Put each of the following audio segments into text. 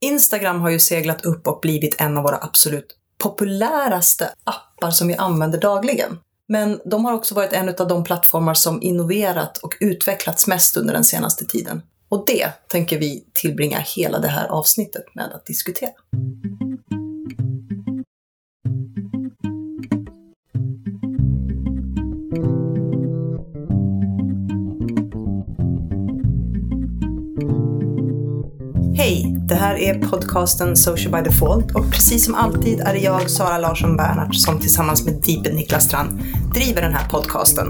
Instagram har ju seglat upp och blivit en av våra absolut populäraste appar som vi använder dagligen. Men de har också varit en av de plattformar som innoverat och utvecklats mest under den senaste tiden. Och det tänker vi tillbringa hela det här avsnittet med att diskutera. Det här är podcasten Social by Default och precis som alltid är det jag, Sara Larsson Bernhardt, som tillsammans med Deepen Niklas Strand driver den här podcasten.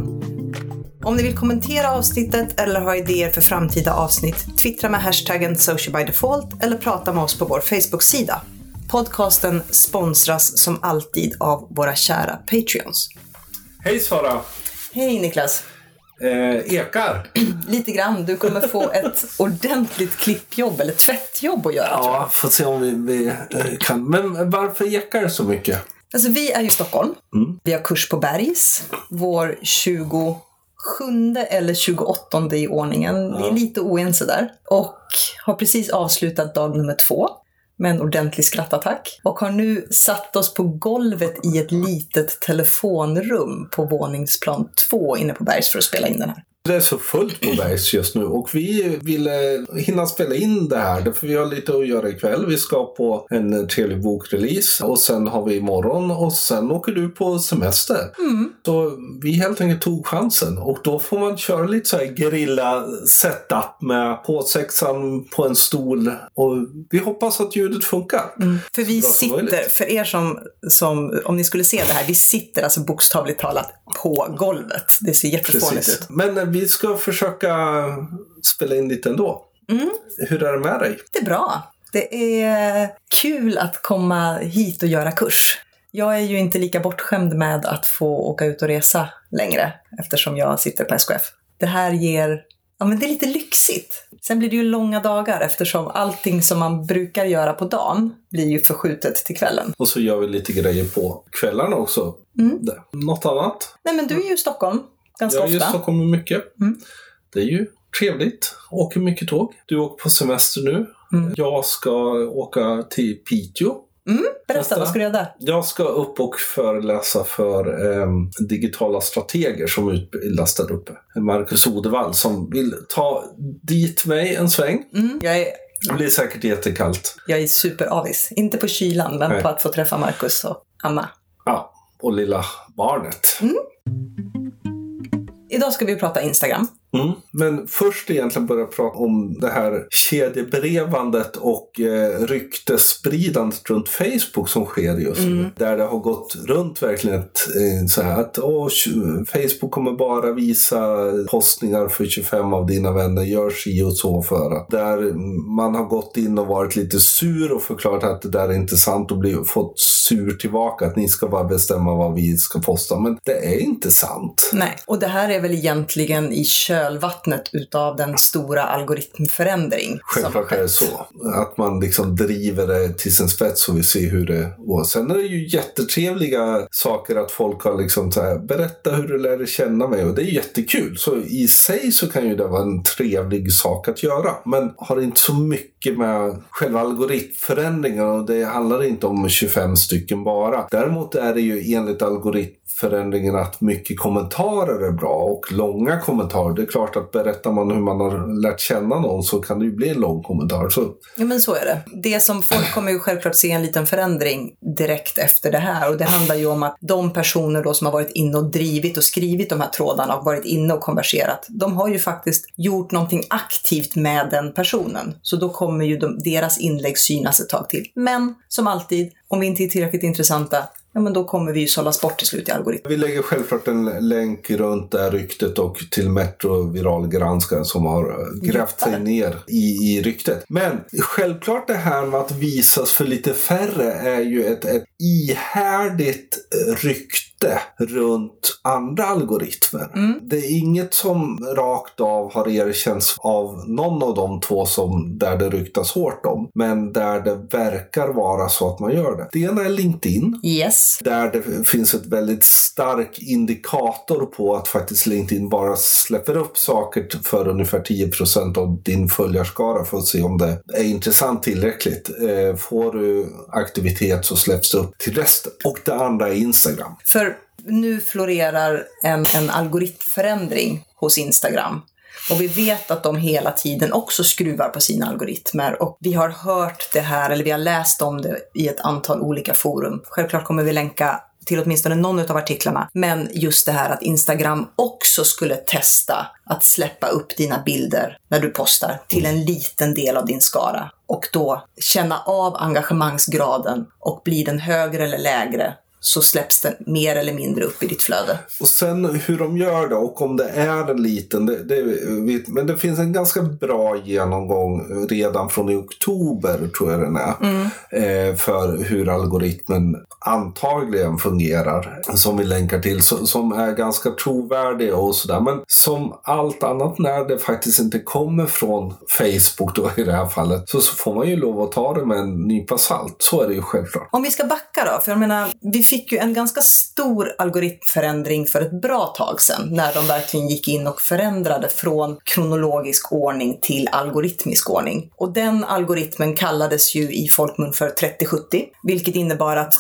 Om ni vill kommentera avsnittet eller ha idéer för framtida avsnitt, twittra med hashtaggen Social by Default eller prata med oss på vår Facebook-sida. Podcasten sponsras som alltid av våra kära Patreons. Hej Sara! Hej Niklas! Eh, ekar. Lite grann. Du kommer få ett ordentligt klippjobb eller tvättjobb att göra. Ja, får se om vi, vi eh, kan. Men varför ekar det så mycket? Alltså, vi är ju i Stockholm. Mm. Vi har kurs på Bergs. Vår 27 eller 28 i ordningen. Vi är lite oense där. Och har precis avslutat dag nummer två med en ordentlig skrattattack. Och har nu satt oss på golvet i ett litet telefonrum på våningsplan två inne på Bergs för att spela in den här. Det är så fullt på Bergs just nu och vi ville hinna spela in det här för vi har lite att göra ikväll. Vi ska på en trevlig bokrelease och sen har vi imorgon och sen åker du på semester. Så vi helt enkelt tog chansen och då får man köra lite så här gerilla setup med påsexan på en stol och vi hoppas att ljudet funkar. För vi sitter, för er som, som, om ni skulle se det här, vi sitter alltså bokstavligt talat på golvet. Det ser jättefånigt ut. Men vi ska försöka spela in lite ändå. Mm. Hur är det med dig? Det är bra. Det är kul att komma hit och göra kurs. Jag är ju inte lika bortskämd med att få åka ut och resa längre eftersom jag sitter på SKF. Det här ger, ja men det är lite lyxigt. Sen blir det ju långa dagar eftersom allting som man brukar göra på dagen blir ju förskjutet till kvällen. Och så gör vi lite grejer på kvällarna också. Mm. Något annat? Nej men du är ju i Stockholm ganska Jag är i ofta. Stockholm mycket. Mm. Det är ju trevligt. Åker mycket tåg. Du åker på semester nu. Mm. Jag ska åka till Piteå. Berätta, Nästa. vad ska du göra där? Jag ska upp och föreläsa för ehm, digitala strateger som utbildas där uppe. Marcus Odevall som vill ta dit mig en sväng. Mm. Jag är Det blir säkert jättekallt. Jag är superavis. Inte på kylan, men Nej. på att få träffa Marcus och Anna. Ja, och lilla barnet. Idag ska vi prata Instagram. Mm. Men först egentligen börja prata om det här kedjebrevandet och eh, ryktesspridandet runt Facebook som sker just nu. Där det har gått runt verkligen ett, eh, så här att åh, Facebook kommer bara visa postningar för 25 av dina vänner, gör si och så för att. Där man har gått in och varit lite sur och förklarat att det där är inte sant och blivit, fått sur tillbaka att ni ska bara bestämma vad vi ska posta. Men det är inte sant. Nej, och det här är väl egentligen i kölvattnet utav den stora algoritmförändring. Självklart är det så. Att man liksom driver det till sin spets och vi ser hur det går. Sen är det ju jättetrevliga saker att folk har liksom så här, berätta hur du lärde känna mig och det är jättekul. Så i sig så kan ju det vara en trevlig sak att göra. Men har inte så mycket med själva algoritmförändringen och det handlar inte om 25 stycken bara. Däremot är det ju enligt algoritmförändringen att mycket kommentarer är bra och långa kommentarer. Det är klart att berättar man hur man har lärt känna någon så kan det ju bli en lång kommentar. Så Ja, men så är det. Det som folk kommer ju självklart se en liten förändring direkt efter det här. Och det handlar ju om att de personer då som har varit inne och drivit och skrivit de här trådarna och varit inne och konverserat, de har ju faktiskt gjort någonting aktivt med den personen. Så då kommer ju de, deras inlägg synas ett tag till. Men som alltid, om vi inte är tillräckligt intressanta, ja men då kommer vi ju sållas bort till slut i algoritmen. Vi lägger självklart en länk runt det här ryktet och till Metro Viralgranskaren som har grävt sig ner i, i ryktet. Men självklart det här med att visas för lite färre är ju ett, ett ihärdigt rykte rykte runt andra algoritmer. Mm. Det är inget som rakt av har erkänts av någon av de två som där det ryktas hårt om. Men där det verkar vara så att man gör det. Det ena är LinkedIn. Yes. Där det finns ett väldigt stark indikator på att faktiskt LinkedIn bara släpper upp saker för ungefär 10% av din följarskara för att se om det är intressant tillräckligt. Eh, Får du aktivitet så släpps det upp till resten. Och det andra är Instagram. För nu florerar en, en algoritmförändring hos Instagram. Och vi vet att de hela tiden också skruvar på sina algoritmer. Och vi har hört det här, eller vi har läst om det i ett antal olika forum. Självklart kommer vi länka till åtminstone någon av artiklarna. Men just det här att Instagram också skulle testa att släppa upp dina bilder när du postar till en liten del av din skara. Och då känna av engagemangsgraden och blir den högre eller lägre så släpps den mer eller mindre upp i ditt flöde. Och sen hur de gör det och om det är en liten, det, det, men det finns en ganska bra genomgång redan från i oktober tror jag den är. Eh, för hur algoritmen antagligen fungerar. Som vi länkar till, som är ganska trovärdig och sådär. Men som allt annat när det faktiskt inte kommer från Facebook då i det här fallet, så, så får man ju lov att ta det med en nypa salt. Så är det ju självklart. Om vi ska backa då, för jag menar, vi fick ju en ganska stor algoritmförändring för ett bra tag sedan, när de verkligen gick in och förändrade från kronologisk ordning till algoritmisk ordning. Och den algoritmen kallades ju i folkmun för 3070, vilket innebar att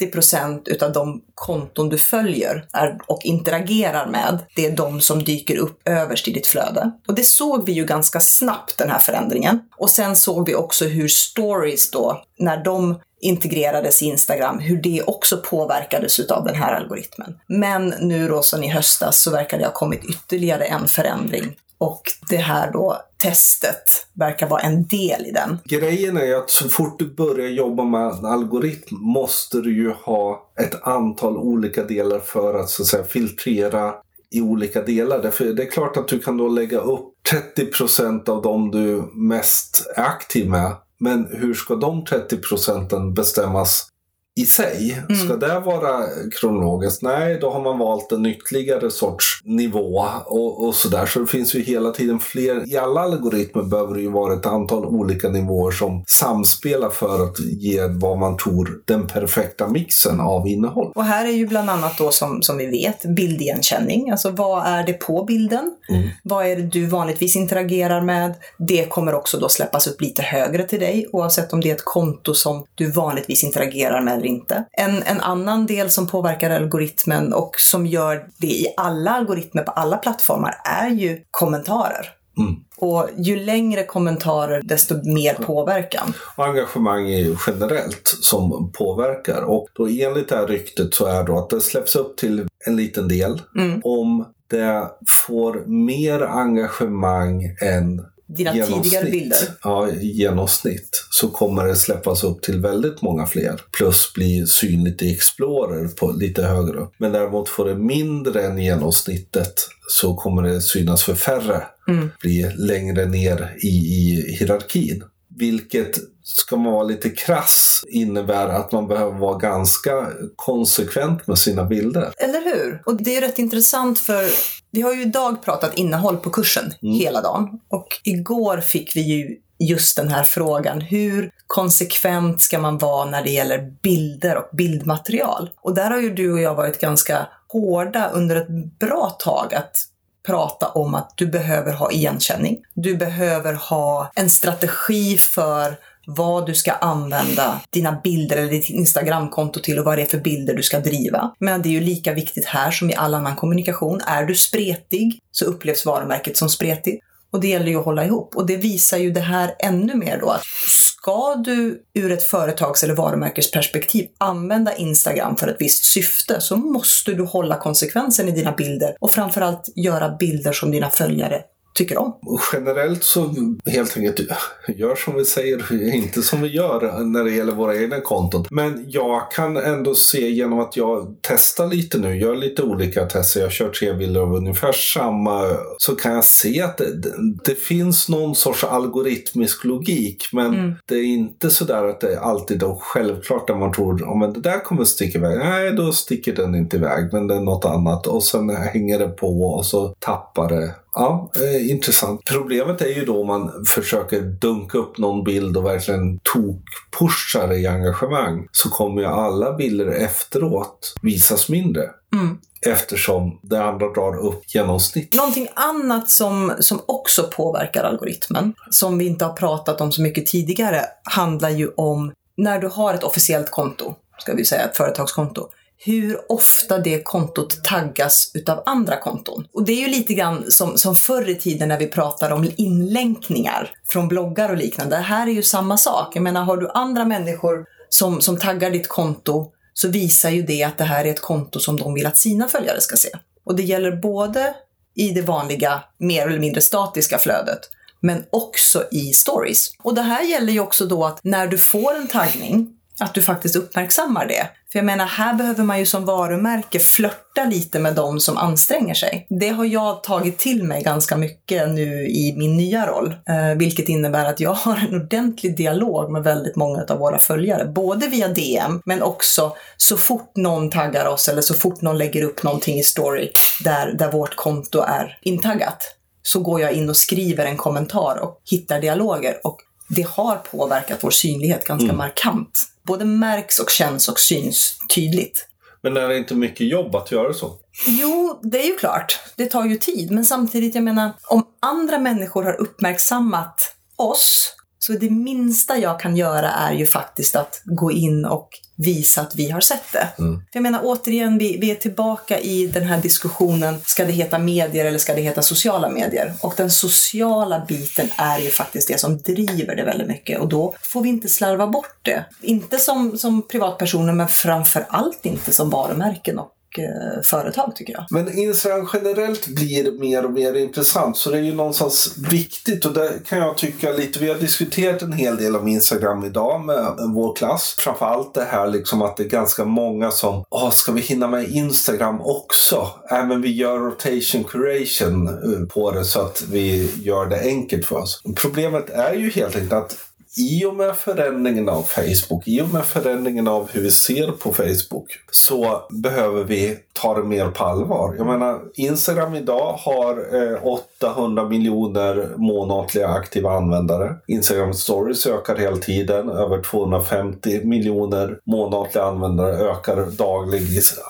30% utav de konton du följer är, och interagerar med, det är de som dyker upp överst i ditt flöde. Och det såg vi ju ganska snabbt, den här förändringen. Och sen såg vi också hur stories då, när de integrerades i Instagram, hur det också påverkades utav den här algoritmen. Men nu då sen i höstas så verkar det ha kommit ytterligare en förändring. Och det här då testet verkar vara en del i den. Grejen är ju att så fort du börjar jobba med en algoritm måste du ju ha ett antal olika delar för att så att säga filtrera i olika delar. Därför det är klart att du kan då lägga upp 30% av dem du mest är aktiv med. Men hur ska de 30 procenten bestämmas i sig? Ska det vara kronologiskt? Nej, då har man valt en ytterligare sorts nivå och, och sådär. Så det finns ju hela tiden fler. I alla algoritmer behöver det ju vara ett antal olika nivåer som samspelar för att ge vad man tror den perfekta mixen av innehåll. Och här är ju bland annat då som, som vi vet bildigenkänning. Alltså vad är det på bilden? Mm. Vad är det du vanligtvis interagerar med? Det kommer också då släppas upp lite högre till dig oavsett om det är ett konto som du vanligtvis interagerar med eller inte. En, en annan del som påverkar algoritmen och som gör det i alla algoritmer på alla plattformar är ju kommentarer. Mm. Och ju längre kommentarer desto mer påverkan. Och engagemang är ju generellt som påverkar. Och då enligt det här ryktet så är då att det släpps upp till en liten del. Mm. Om det får mer engagemang än Dina tidigare bilder. Ja, i genomsnitt så kommer det släppas upp till väldigt många fler. Plus bli synligt i Explorer på lite högre upp. Men däremot får det mindre än genomsnittet så kommer det synas för färre. Mm. Bli längre ner i, i hierarkin. Vilket, ska man vara lite krass, innebär att man behöver vara ganska konsekvent med sina bilder. Eller hur? Och det är rätt intressant för vi har ju idag pratat innehåll på kursen hela dagen. Och igår fick vi ju just den här frågan. Hur konsekvent ska man vara när det gäller bilder och bildmaterial? Och där har ju du och jag varit ganska hårda under ett bra tag att prata om att du behöver ha igenkänning. Du behöver ha en strategi för vad du ska använda dina bilder eller ditt Instagramkonto till och vad det är för bilder du ska driva. Men det är ju lika viktigt här som i all annan kommunikation. Är du spretig så upplevs varumärket som spretigt. Och det gäller ju att hålla ihop. Och det visar ju det här ännu mer då att ska du ur ett företags eller varumärkesperspektiv använda Instagram för ett visst syfte så måste du hålla konsekvensen i dina bilder och framförallt göra bilder som dina följare tycker om. Generellt så helt enkelt gör som vi säger, inte som vi gör när det gäller våra egna konton. Men jag kan ändå se genom att jag testar lite nu, gör lite olika tester, jag kör tre bilder av ungefär samma, så kan jag se att det, det finns någon sorts algoritmisk logik. Men mm. det är inte sådär att det är alltid är självklart där man tror att oh, det där kommer sticka iväg. Nej, då sticker den inte iväg, men det är något annat. Och sen hänger det på och så tappar det Ja, eh, intressant. Problemet är ju då om man försöker dunka upp någon bild och verkligen tok-pushar i engagemang så kommer ju alla bilder efteråt visas mindre. Mm. Eftersom det andra drar upp genomsnitt. Någonting annat som, som också påverkar algoritmen, som vi inte har pratat om så mycket tidigare, handlar ju om när du har ett officiellt konto, ska vi säga ett företagskonto, hur ofta det kontot taggas utav andra konton. Och det är ju lite grann som, som förr i tiden när vi pratar om inlänkningar från bloggar och liknande. Det här är ju samma sak. Jag menar, har du andra människor som, som taggar ditt konto så visar ju det att det här är ett konto som de vill att sina följare ska se. Och det gäller både i det vanliga, mer eller mindre statiska flödet, men också i stories. Och det här gäller ju också då att när du får en taggning att du faktiskt uppmärksammar det. För jag menar, här behöver man ju som varumärke flörta lite med de som anstränger sig. Det har jag tagit till mig ganska mycket nu i min nya roll, eh, vilket innebär att jag har en ordentlig dialog med väldigt många av våra följare, både via DM men också så fort någon taggar oss eller så fort någon lägger upp någonting i story där, där vårt konto är intaggat så går jag in och skriver en kommentar och hittar dialoger och det har påverkat vår synlighet ganska mm. markant både märks och känns och syns tydligt. Men är det inte mycket jobb att göra så? Jo, det är ju klart. Det tar ju tid. Men samtidigt, jag menar, om andra människor har uppmärksammat oss så det minsta jag kan göra är ju faktiskt att gå in och visa att vi har sett det. Mm. jag menar återigen, vi, vi är tillbaka i den här diskussionen, ska det heta medier eller ska det heta sociala medier? Och den sociala biten är ju faktiskt det som driver det väldigt mycket och då får vi inte slarva bort det. Inte som, som privatpersoner men framför allt inte som varumärken och Eh, företag tycker jag. Men Instagram generellt blir mer och mer intressant så det är ju någonstans viktigt och det kan jag tycka lite, vi har diskuterat en hel del om Instagram idag med vår klass. Framförallt det här liksom att det är ganska många som, åh ska vi hinna med Instagram också? Äh, men vi gör rotation curation eh, på det så att vi gör det enkelt för oss. Problemet är ju helt enkelt att i och med förändringen av Facebook, i och med förändringen av hur vi ser på Facebook, så behöver vi ta det mer på allvar. Jag menar, Instagram idag har eh, 800 miljoner månatliga aktiva användare. Instagram stories ökar hela tiden. Över 250 miljoner månatliga användare ökar daglig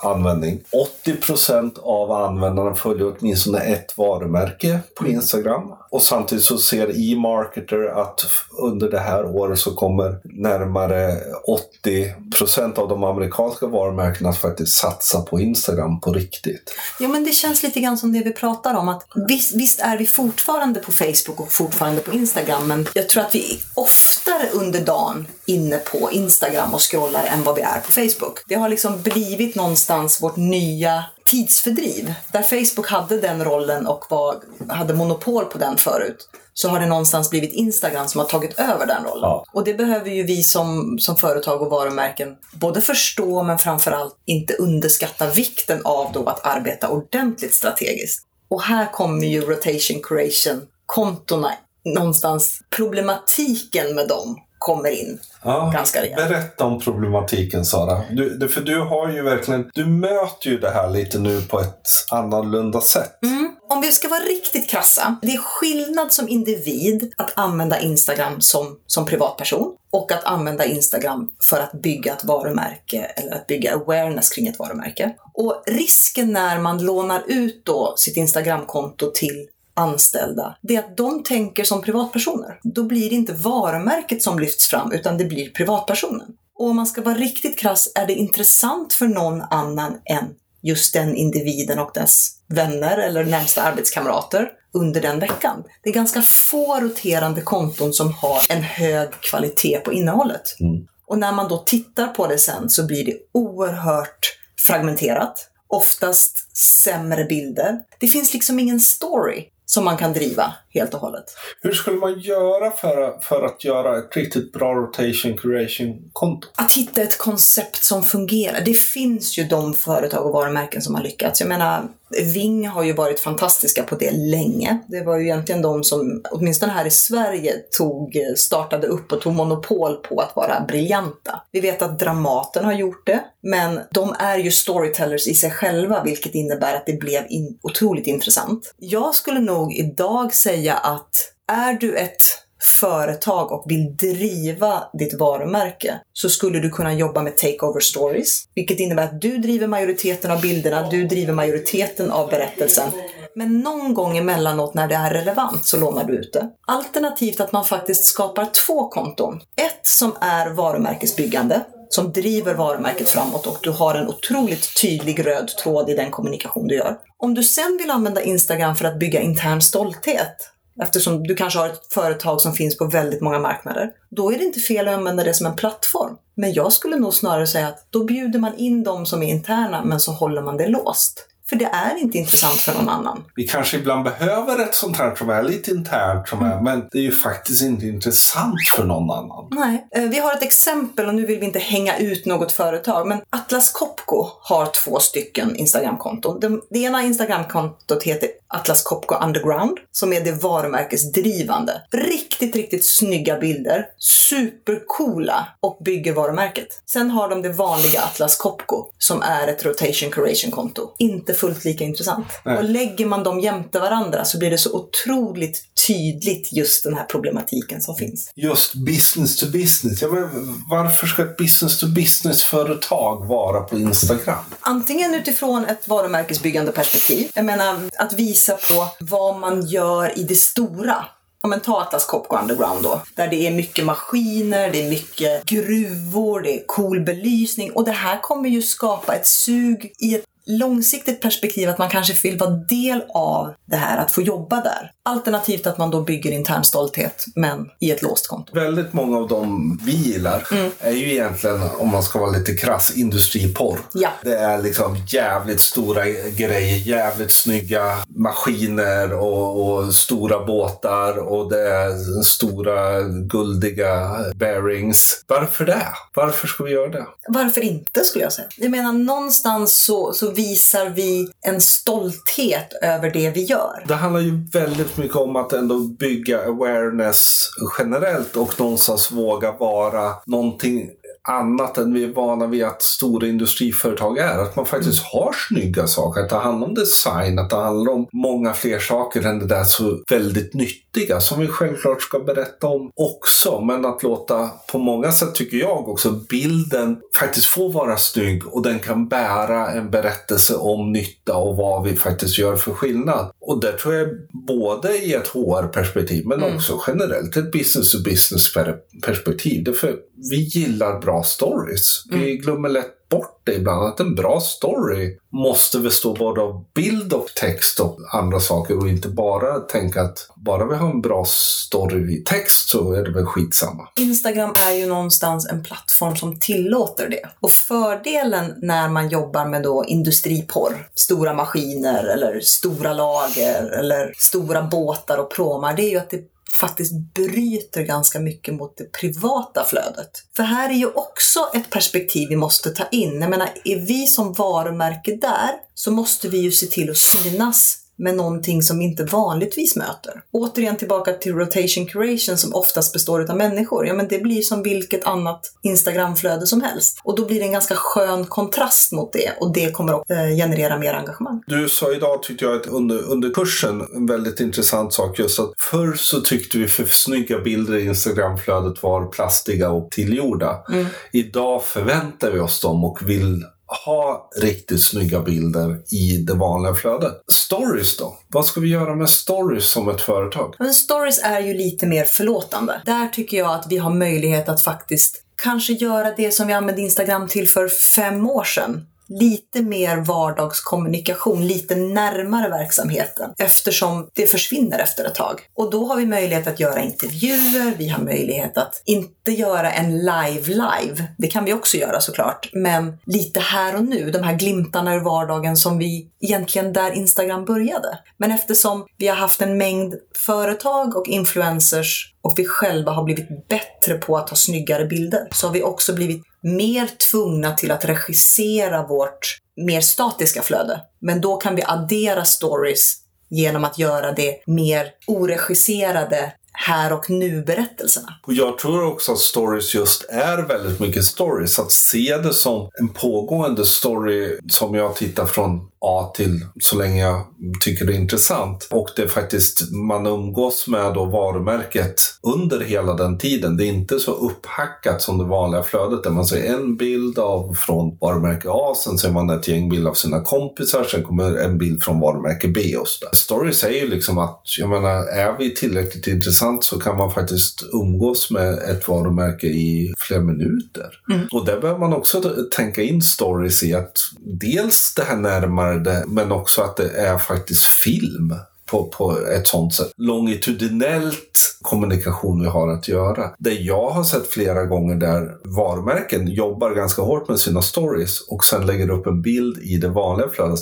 användning. 80 procent av användarna följer åtminstone ett varumärke på Instagram. Och samtidigt så ser e-marketer att under det här här året så kommer närmare 80 procent av de amerikanska varumärkena att faktiskt satsa på Instagram på riktigt. Jo, men det känns lite grann som det vi pratar om. Att visst, visst är vi fortfarande på Facebook och fortfarande på Instagram, men jag tror att vi är oftare under dagen inne på Instagram och scrollar än vad vi är på Facebook. Det har liksom blivit någonstans vårt nya tidsfördriv. Där Facebook hade den rollen och var, hade monopol på den förut så har det någonstans blivit Instagram som har tagit över den rollen. Ja. Och det behöver ju vi som, som företag och varumärken både förstå men framförallt inte underskatta vikten av då att arbeta ordentligt strategiskt. Och här kommer ju rotation curation kontona någonstans problematiken med dem kommer in ja, ganska rejält. Berätta om problematiken Sara. Du, för du har ju verkligen, du möter ju det här lite nu på ett annorlunda sätt. Mm. Om vi ska vara riktigt krassa, det är skillnad som individ att använda Instagram som, som privatperson och att använda Instagram för att bygga ett varumärke eller att bygga awareness kring ett varumärke. Och risken när man lånar ut då sitt Instagramkonto till anställda, det är att de tänker som privatpersoner. Då blir det inte varumärket som lyfts fram, utan det blir privatpersonen. Och om man ska vara riktigt krass, är det intressant för någon annan än just den individen och dess vänner eller närmsta arbetskamrater under den veckan. Det är ganska få roterande konton som har en hög kvalitet på innehållet. Mm. Och när man då tittar på det sen så blir det oerhört fragmenterat. Oftast sämre bilder. Det finns liksom ingen story som man kan driva helt och hållet. Hur skulle man göra för, för att göra ett riktigt bra rotation curation-konto? Att hitta ett koncept som fungerar. Det finns ju de företag och varumärken som har lyckats. Jag menar, Ving har ju varit fantastiska på det länge. Det var ju egentligen de som, åtminstone här i Sverige, tog, startade upp och tog monopol på att vara briljanta. Vi vet att Dramaten har gjort det, men de är ju storytellers i sig själva, vilket innebär att det blev in, otroligt intressant. Jag skulle nog idag säga att är du ett företag och vill driva ditt varumärke så skulle du kunna jobba med takeover stories, vilket innebär att du driver majoriteten av bilderna, du driver majoriteten av berättelsen. Men någon gång emellanåt när det är relevant så lånar du ut det. Alternativt att man faktiskt skapar två konton. Ett som är varumärkesbyggande, som driver varumärket framåt och du har en otroligt tydlig röd tråd i den kommunikation du gör. Om du sen vill använda Instagram för att bygga intern stolthet, eftersom du kanske har ett företag som finns på väldigt många marknader, då är det inte fel att använda det som en plattform. Men jag skulle nog snarare säga att då bjuder man in de som är interna, men så håller man det låst. För det är inte intressant för någon annan. Vi kanske ibland behöver ett sånt här som är lite internt, som är, men det är ju faktiskt inte intressant för någon annan. Nej. Eh, vi har ett exempel och nu vill vi inte hänga ut något företag, men Atlas Copco har två stycken Instagramkonton. Det ena Instagramkontot heter Atlas Copco Underground, som är det varumärkesdrivande. Riktigt, riktigt snygga bilder, supercoola och bygger varumärket. Sen har de det vanliga Atlas Copco, som är ett rotation curation-konto. Inte fullt lika intressant. Nej. Och lägger man dem jämte varandra så blir det så otroligt tydligt just den här problematiken som finns. Just business to business. Ja, men varför ska ett business to business-företag vara på Instagram? Antingen utifrån ett varumärkesbyggande perspektiv. Jag menar att visa på vad man gör i det stora. Om men ta Atlas Copco Underground då, där det är mycket maskiner, det är mycket gruvor, det är cool belysning och det här kommer ju skapa ett sug i ett långsiktigt perspektiv att man kanske vill vara del av det här, att få jobba där. Alternativt att man då bygger intern stolthet, men i ett låst konto. Väldigt många av de vi gillar är ju egentligen, om man ska vara lite krass, industriporr. Ja. Det är liksom jävligt stora grejer, jävligt snygga maskiner och, och stora båtar och det är stora guldiga bearings. Varför det? Varför ska vi göra det? Varför inte skulle jag säga. Jag menar någonstans så, så visar vi en stolthet över det vi gör. Det handlar ju väldigt mycket om att ändå bygga awareness generellt och någonstans våga vara någonting annat än vi är vana vid att stora industriföretag är. Att man faktiskt har snygga saker, att det handlar om design, att det handlar om många fler saker än det där så väldigt nyttiga som vi självklart ska berätta om också. Men att låta, på många sätt tycker jag också, bilden faktiskt få vara snygg och den kan bära en berättelse om nytta och vad vi faktiskt gör för skillnad. Och där tror jag både i ett HR-perspektiv men också generellt ett business-to-business-perspektiv. Därför vi gillar bra stories. Vi glömmer lätt bort det ibland, att en bra story måste bestå både av bild och text och andra saker och inte bara tänka att bara vi har en bra story i text så är det väl skitsamma. Instagram är ju någonstans en plattform som tillåter det. Och fördelen när man jobbar med då industriporr, stora maskiner eller stora lager eller stora båtar och pråmar, det är ju att det faktiskt bryter ganska mycket mot det privata flödet. För här är ju också ett perspektiv vi måste ta in. Jag menar, är vi som varumärke där så måste vi ju se till att synas med någonting som vi inte vanligtvis möter. Återigen tillbaka till rotation curation som oftast består av människor. Ja, men det blir som vilket annat Instagramflöde som helst. Och då blir det en ganska skön kontrast mot det och det kommer att eh, generera mer engagemang. Du sa idag, tyckte jag, att under, under kursen, en väldigt intressant sak just att förr så tyckte vi för snygga bilder i Instagramflödet var plastiga och tillgjorda. Idag förväntar vi oss dem och vill ha riktigt snygga bilder i det vanliga flödet. Stories då? Vad ska vi göra med stories som ett företag? Men stories är ju lite mer förlåtande. Där tycker jag att vi har möjlighet att faktiskt kanske göra det som vi använde Instagram till för fem år sedan lite mer vardagskommunikation, lite närmare verksamheten eftersom det försvinner efter ett tag. Och då har vi möjlighet att göra intervjuer, vi har möjlighet att inte göra en live-live. Det kan vi också göra såklart, men lite här och nu, de här glimtarna ur vardagen som vi egentligen där Instagram började. Men eftersom vi har haft en mängd företag och influencers och vi själva har blivit bättre på att ta snyggare bilder så har vi också blivit mer tvungna till att regissera vårt mer statiska flöde. Men då kan vi addera stories genom att göra det mer oregisserade här och nu-berättelserna. Och jag tror också att stories just är väldigt mycket stories. Att se det som en pågående story som jag tittar från A till så länge jag tycker det är intressant. Och det är faktiskt man umgås med då varumärket under hela den tiden. Det är inte så upphackat som det vanliga flödet där man ser en bild av från varumärke A, sen ser man ett gäng bilder av sina kompisar, sen kommer en bild från varumärke B och så där. Stories är ju liksom att, jag menar, är vi tillräckligt intressant så kan man faktiskt umgås med ett varumärke i flera minuter. Mm. Och där behöver man också tänka in stories i att dels det här närmare det, men också att det är faktiskt film på, på ett sånt sätt. Longitudinellt kommunikation vi har att göra. Det jag har sett flera gånger där varumärken jobbar ganska hårt med sina stories och sen lägger upp en bild i det vanliga flödet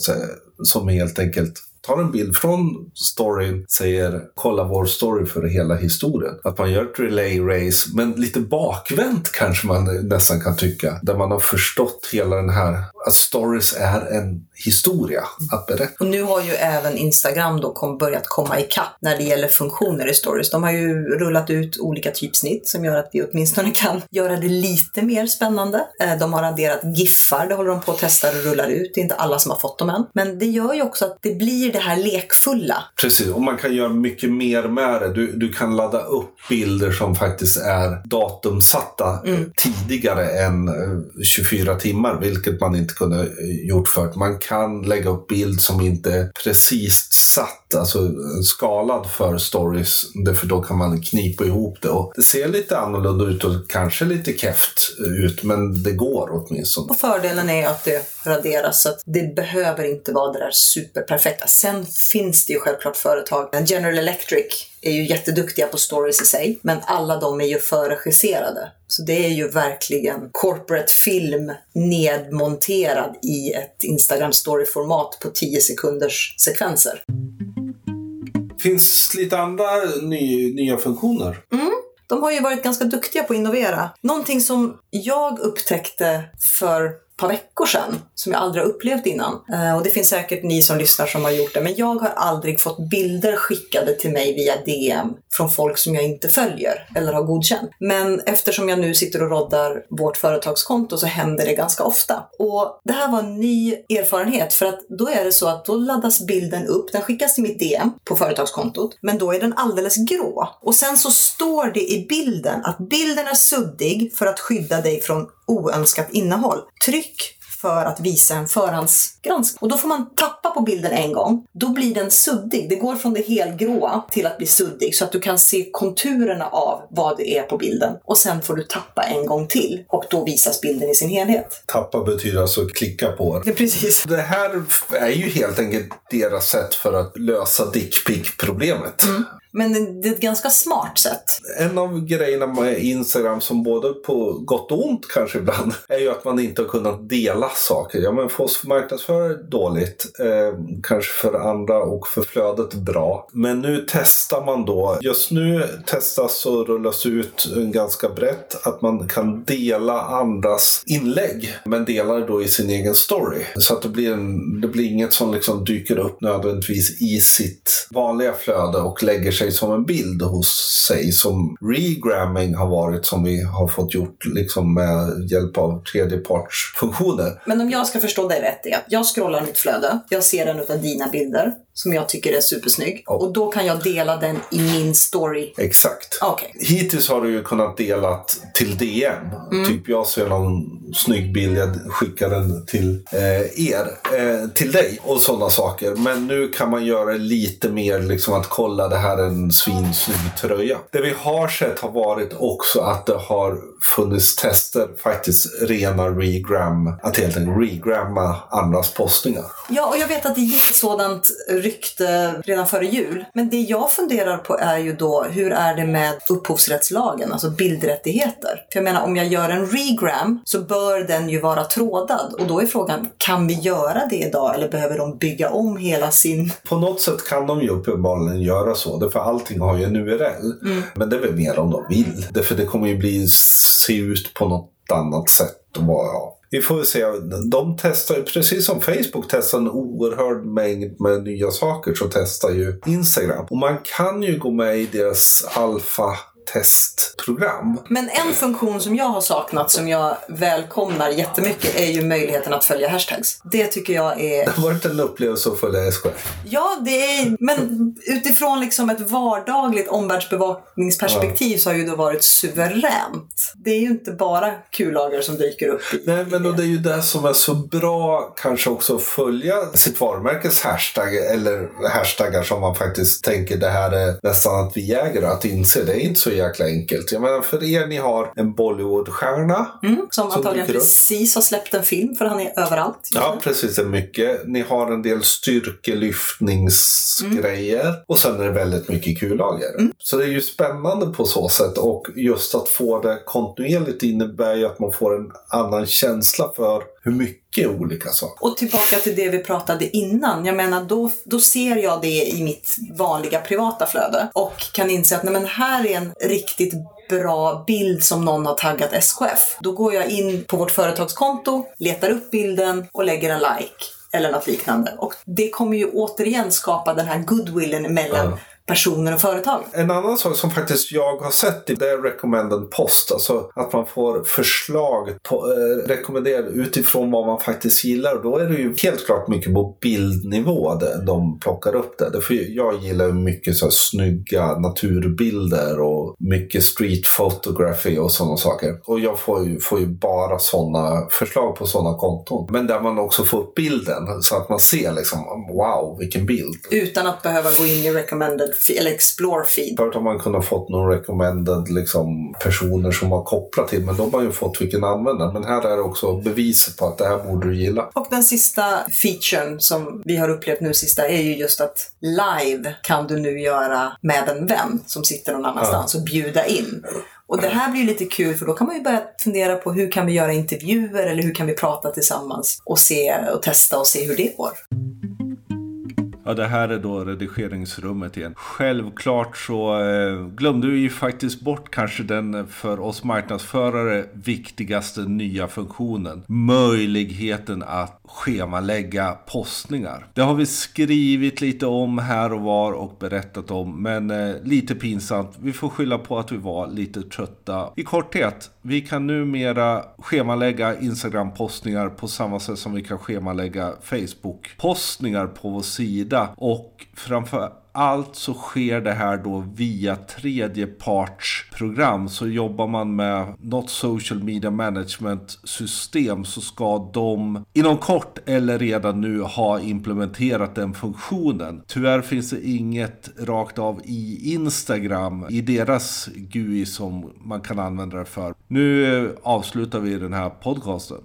som helt enkelt tar en bild från storyn, säger kolla vår story för hela historien. Att man gör ett relay race, men lite bakvänt kanske man nästan kan tycka. Där man har förstått hela den här, att stories är en historia att berätta. Och nu har ju även Instagram då kom, börjat komma ikapp när det gäller funktioner i stories. De har ju rullat ut olika typsnitt som gör att vi åtminstone kan göra det lite mer spännande. Eh, de har adderat giffar, det håller de på att testa och rullar ut. Det är inte alla som har fått dem än. Men det gör ju också att det blir det här lekfulla. Precis, och man kan göra mycket mer med det. Du, du kan ladda upp bilder som faktiskt är datumsatta mm. tidigare än 24 eh, timmar, vilket man inte kunde gjort förut. Man kan kan lägga upp bild som inte är precis satt, alltså skalad för stories. För då kan man knipa ihop det. Och det ser lite annorlunda ut och kanske lite keft eh, ut, men det går åtminstone. Och fördelen är att det raderas så att det behöver inte vara det där superperfekta. Sen finns det ju självklart företag. General Electric är ju jätteduktiga på stories i sig, men alla de är ju förregisserade. Så det är ju verkligen corporate film nedmonterad i ett Instagram story-format på 10 sekunders sekvenser. Finns lite andra ny, nya funktioner? Mm. De har ju varit ganska duktiga på att innovera. Någonting som jag upptäckte för par veckor sedan som jag aldrig har upplevt innan. Eh, och det finns säkert ni som lyssnar som har gjort det, men jag har aldrig fått bilder skickade till mig via DM från folk som jag inte följer eller har godkänt. Men eftersom jag nu sitter och roddar vårt företagskonto så händer det ganska ofta. Och det här var en ny erfarenhet för att då är det så att då laddas bilden upp, den skickas till mitt DM på företagskontot, men då är den alldeles grå. Och sen så står det i bilden att bilden är suddig för att skydda dig från oönskat innehåll. Tryck för att visa en förhandsgranskning. Och då får man tappa på bilden en gång. Då blir den suddig. Det går från det helgråa till att bli suddig så att du kan se konturerna av vad det är på bilden. Och sen får du tappa en gång till och då visas bilden i sin helhet. Tappa betyder alltså klicka på. Ja, precis. Det här är ju helt enkelt deras sätt för att lösa dickpic-problemet. Mm. Men det är ett ganska smart sätt. En av grejerna med Instagram som både på gott och ont kanske ibland är ju att man inte har kunnat dela saker. Ja men för oss marknadsförare dåligt, eh, kanske för andra och för flödet bra. Men nu testar man då, just nu testas och rullas ut ganska brett att man kan dela andras inlägg men delar det då i sin egen story. Så att det blir, en, det blir inget som liksom dyker upp nödvändigtvis i sitt vanliga flöde och lägger sig sig som en bild hos sig som regramming har varit som vi har fått gjort liksom med hjälp av tredjepartsfunktioner. Men om jag ska förstå dig rätt är att jag scrollar mitt flöde, jag ser en av dina bilder som jag tycker är supersnygg. Oh. Och då kan jag dela den i min story. Exakt. Okay. Hittills har du ju kunnat dela till DM. Mm. Typ jag ser någon snygg bild, jag skickar den till eh, er, eh, till dig och sådana saker. Men nu kan man göra lite mer liksom att kolla det här är en svinsnygg tröja. Det vi har sett har varit också att det har funnits tester, faktiskt rena regram, att helt enkelt regramma andras postningar. Ja, och jag vet att det gick ett sådant rykte redan före jul. Men det jag funderar på är ju då, hur är det med upphovsrättslagen, alltså bildrättigheter? För jag menar, om jag gör en regram så bör den ju vara trådad. Och då är frågan, kan vi göra det idag eller behöver de bygga om hela sin... På något sätt kan de ju uppenbarligen göra så, därför allting har ju en URL. Mm. Men det är väl mer om de vill. Därför det kommer ju bli, se ut på något annat sätt. Och bara, ja. Vi får väl se. De testar ju, precis som Facebook testar en oerhörd mängd med nya saker, så testar ju Instagram. Och man kan ju gå med i deras alfa testprogram. Men en funktion som jag har saknat som jag välkomnar jättemycket är ju möjligheten att följa hashtags. Det tycker jag är... Det har varit en upplevelse att följa SKF. Ja, det är... Men utifrån liksom ett vardagligt omvärldsbevakningsperspektiv så har ju det varit suveränt. Det är ju inte bara kullager som dyker upp. I... Nej, men och det är ju det som är så bra kanske också att följa sitt varumärkes hashtag eller hashtaggar som man faktiskt tänker det här är nästan att vi äger att inse. Det är inte så jäkla enkelt. Jag menar för er, ni har en Bollywoodstjärna. Mm, som antagligen dyker upp. precis har släppt en film för han är överallt. Ja, precis. Det är mycket. Ni har en del styrkelyftningsgrejer. Och sen är det väldigt mycket kullager. Så det är ju spännande på så sätt. Och just att få det kontinuerligt innebär ju att man får en annan känsla för hur mycket olika saker. Och tillbaka till det vi pratade innan. Jag menar, då, då ser jag det i mitt vanliga privata flöde och kan inse att nej, men här är en riktigt bra bild som någon har taggat SKF. Då går jag in på vårt företagskonto, letar upp bilden och lägger en like eller något liknande. Och det kommer ju återigen skapa den här goodwillen mellan Ja. Personer och företag. En annan sak som faktiskt jag har sett det är recommended post. Alltså att man får förslag på, eh, rekommenderade utifrån vad man faktiskt gillar. Och då är det ju helt klart mycket på bildnivå där de plockar upp det. För jag gillar mycket så här snygga naturbilder och mycket street photography och sådana saker. Och jag får ju, får ju bara sådana förslag på sådana konton. Men där man också får upp bilden så att man ser liksom wow vilken bild. Utan att behöva gå in i recommended eller explore feed. Förut har man kunnat fått någon recommended liksom, personer som har kopplat till, men då har man ju fått vilken användare. Men här är det också bevis på att det här borde du gilla. Och den sista featuren som vi har upplevt nu sista är ju just att live kan du nu göra med en vän som sitter någon annanstans och bjuda in. Och det här blir lite kul för då kan man ju börja fundera på hur kan vi göra intervjuer eller hur kan vi prata tillsammans och se och testa och se hur det går. Ja, det här är då redigeringsrummet igen. Självklart så eh, glömde vi ju faktiskt bort kanske den för oss marknadsförare viktigaste nya funktionen. Möjligheten att schemalägga postningar. Det har vi skrivit lite om här och var och berättat om, men eh, lite pinsamt. Vi får skylla på att vi var lite trötta. I korthet, vi kan numera schemalägga Instagram-postningar på samma sätt som vi kan schemalägga Facebook-postningar på vår sida. Och framför allt så sker det här då via tredjepartsprogram. Så jobbar man med något social media management system så ska de inom kort eller redan nu ha implementerat den funktionen. Tyvärr finns det inget rakt av i Instagram i deras GUI som man kan använda det för. Nu eh, avslutar vi den här podcasten.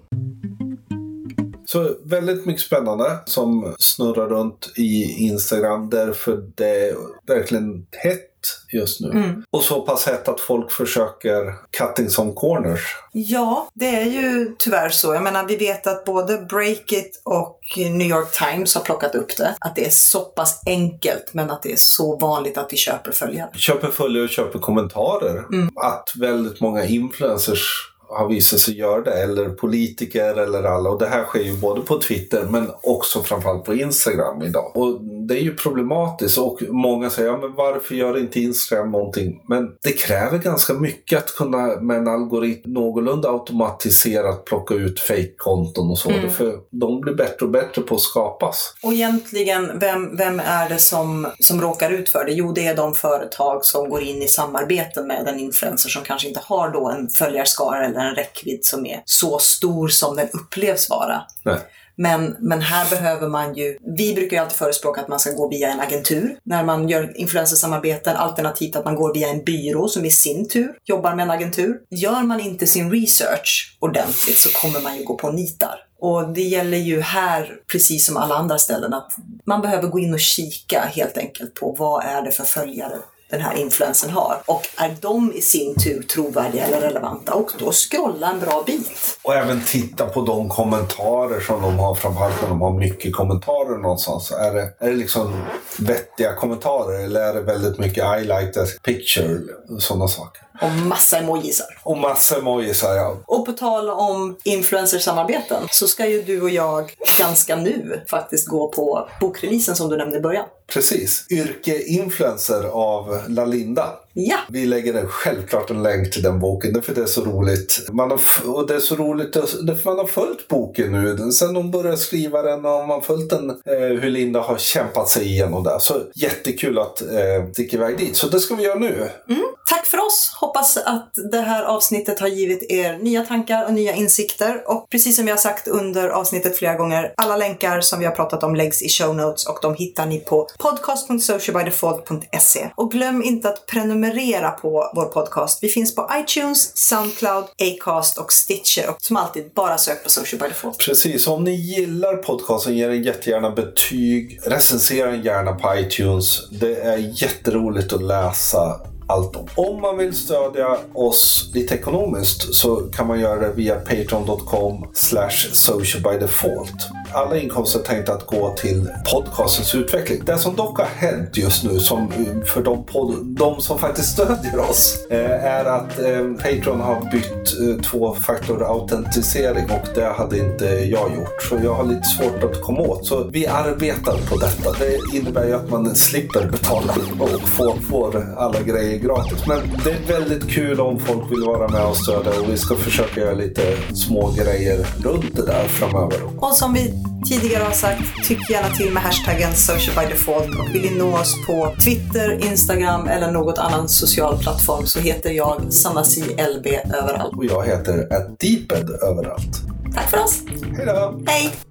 Så väldigt mycket spännande som snurrar runt i Instagram därför det är verkligen hett just nu. Och så pass hett att folk försöker cutting some corners. Ja, det är ju tyvärr så. Jag menar, vi vet att både Breakit och New York Times har plockat upp det. Att det är så pass enkelt, men att det är så vanligt att vi köper följare. Köper följare och köper kommentarer. Att väldigt många influencers har visat sig göra det, eller politiker eller alla. Och det här sker ju både på Twitter men också framförallt på Instagram idag. Och det är ju problematiskt och många säger, ja men varför gör inte Instagram någonting? Men det kräver ganska mycket att kunna med en algoritm någorlunda automatiserat plocka ut fake-konton och så. För de blir bättre och bättre på att skapas. Och egentligen, vem, vem är det som, som råkar ut för det? Jo, det är de företag som går in i samarbeten med en influencer som kanske inte har då en följarskara eller en räckvidd som är så stor som den upplevs vara. Nej. Men, men här behöver man ju, vi brukar ju alltid förespråka att man ska gå via en agentur när man gör influencersamarbeten, alternativt att man går via en byrå som i sin tur jobbar med en agentur. Gör man inte sin research ordentligt så kommer man ju gå på nitar. Och det gäller ju här, precis som alla andra ställen, att man behöver gå in och kika helt enkelt på vad är det för följare den här influensen har. Och är de i sin tur trovärdiga eller relevanta? Och då scrolla en bra bit. Och även titta på de kommentarer som de har, framförallt när de har mycket kommentarer någonstans. Är det, är det liksom vettiga kommentarer eller är det väldigt mycket i like this picture och sådana saker? Och massa emojisar. Och massa emojisar, ja. Och på tal om influencersamarbeten så ska ju du och jag ganska nu faktiskt gå på bokreleasen som du nämnde i början. Precis. Yrke influencer av Lalinda. Ja. Vi lägger självklart en länk till den boken, därför det är så roligt. Man har, och det är så roligt därför man har följt boken nu. Sen hon började skriva den och man har följt den, eh, hur Linda har kämpat sig igenom det. Så jättekul att eh, sticka iväg dit. Så det ska vi göra nu. Mm. För oss! Hoppas att det här avsnittet har givit er nya tankar och nya insikter. Och precis som jag har sagt under avsnittet flera gånger, alla länkar som vi har pratat om läggs i show notes och de hittar ni på podcast.socialbydefault.se. Och glöm inte att prenumerera på vår podcast. Vi finns på iTunes, Soundcloud, Acast och Stitcher. Och som alltid, bara sök på Social by Default. Precis, om ni gillar podcasten, ge den jättegärna betyg. Recensera den gärna på iTunes. Det är jätteroligt att läsa allt om. Om man vill stödja oss lite ekonomiskt så kan man göra det via patreon.com slash socialbydefault. Alla inkomster är tänkta att gå till podcastens utveckling. Det som dock har hänt just nu som eh, för de, de som faktiskt stödjer oss eh, är att eh, Patreon har bytt eh, tvåfaktorautentisering och det hade inte jag gjort. Så jag har lite svårt att komma åt. Så vi arbetar på detta. Det innebär ju att man slipper betala och får, får alla grejer gratis. Men det är väldigt kul om folk vill vara med och stödja och vi ska försöka göra lite små grejer runt det där framöver. Och som vi tidigare har sagt, tyck gärna till med hashtaggen social by default och vill ni nå oss på Twitter, Instagram eller något annan social plattform så heter jag Sanasi LB överallt. Och jag heter Deeped överallt. Tack för oss! Hej då! Hej!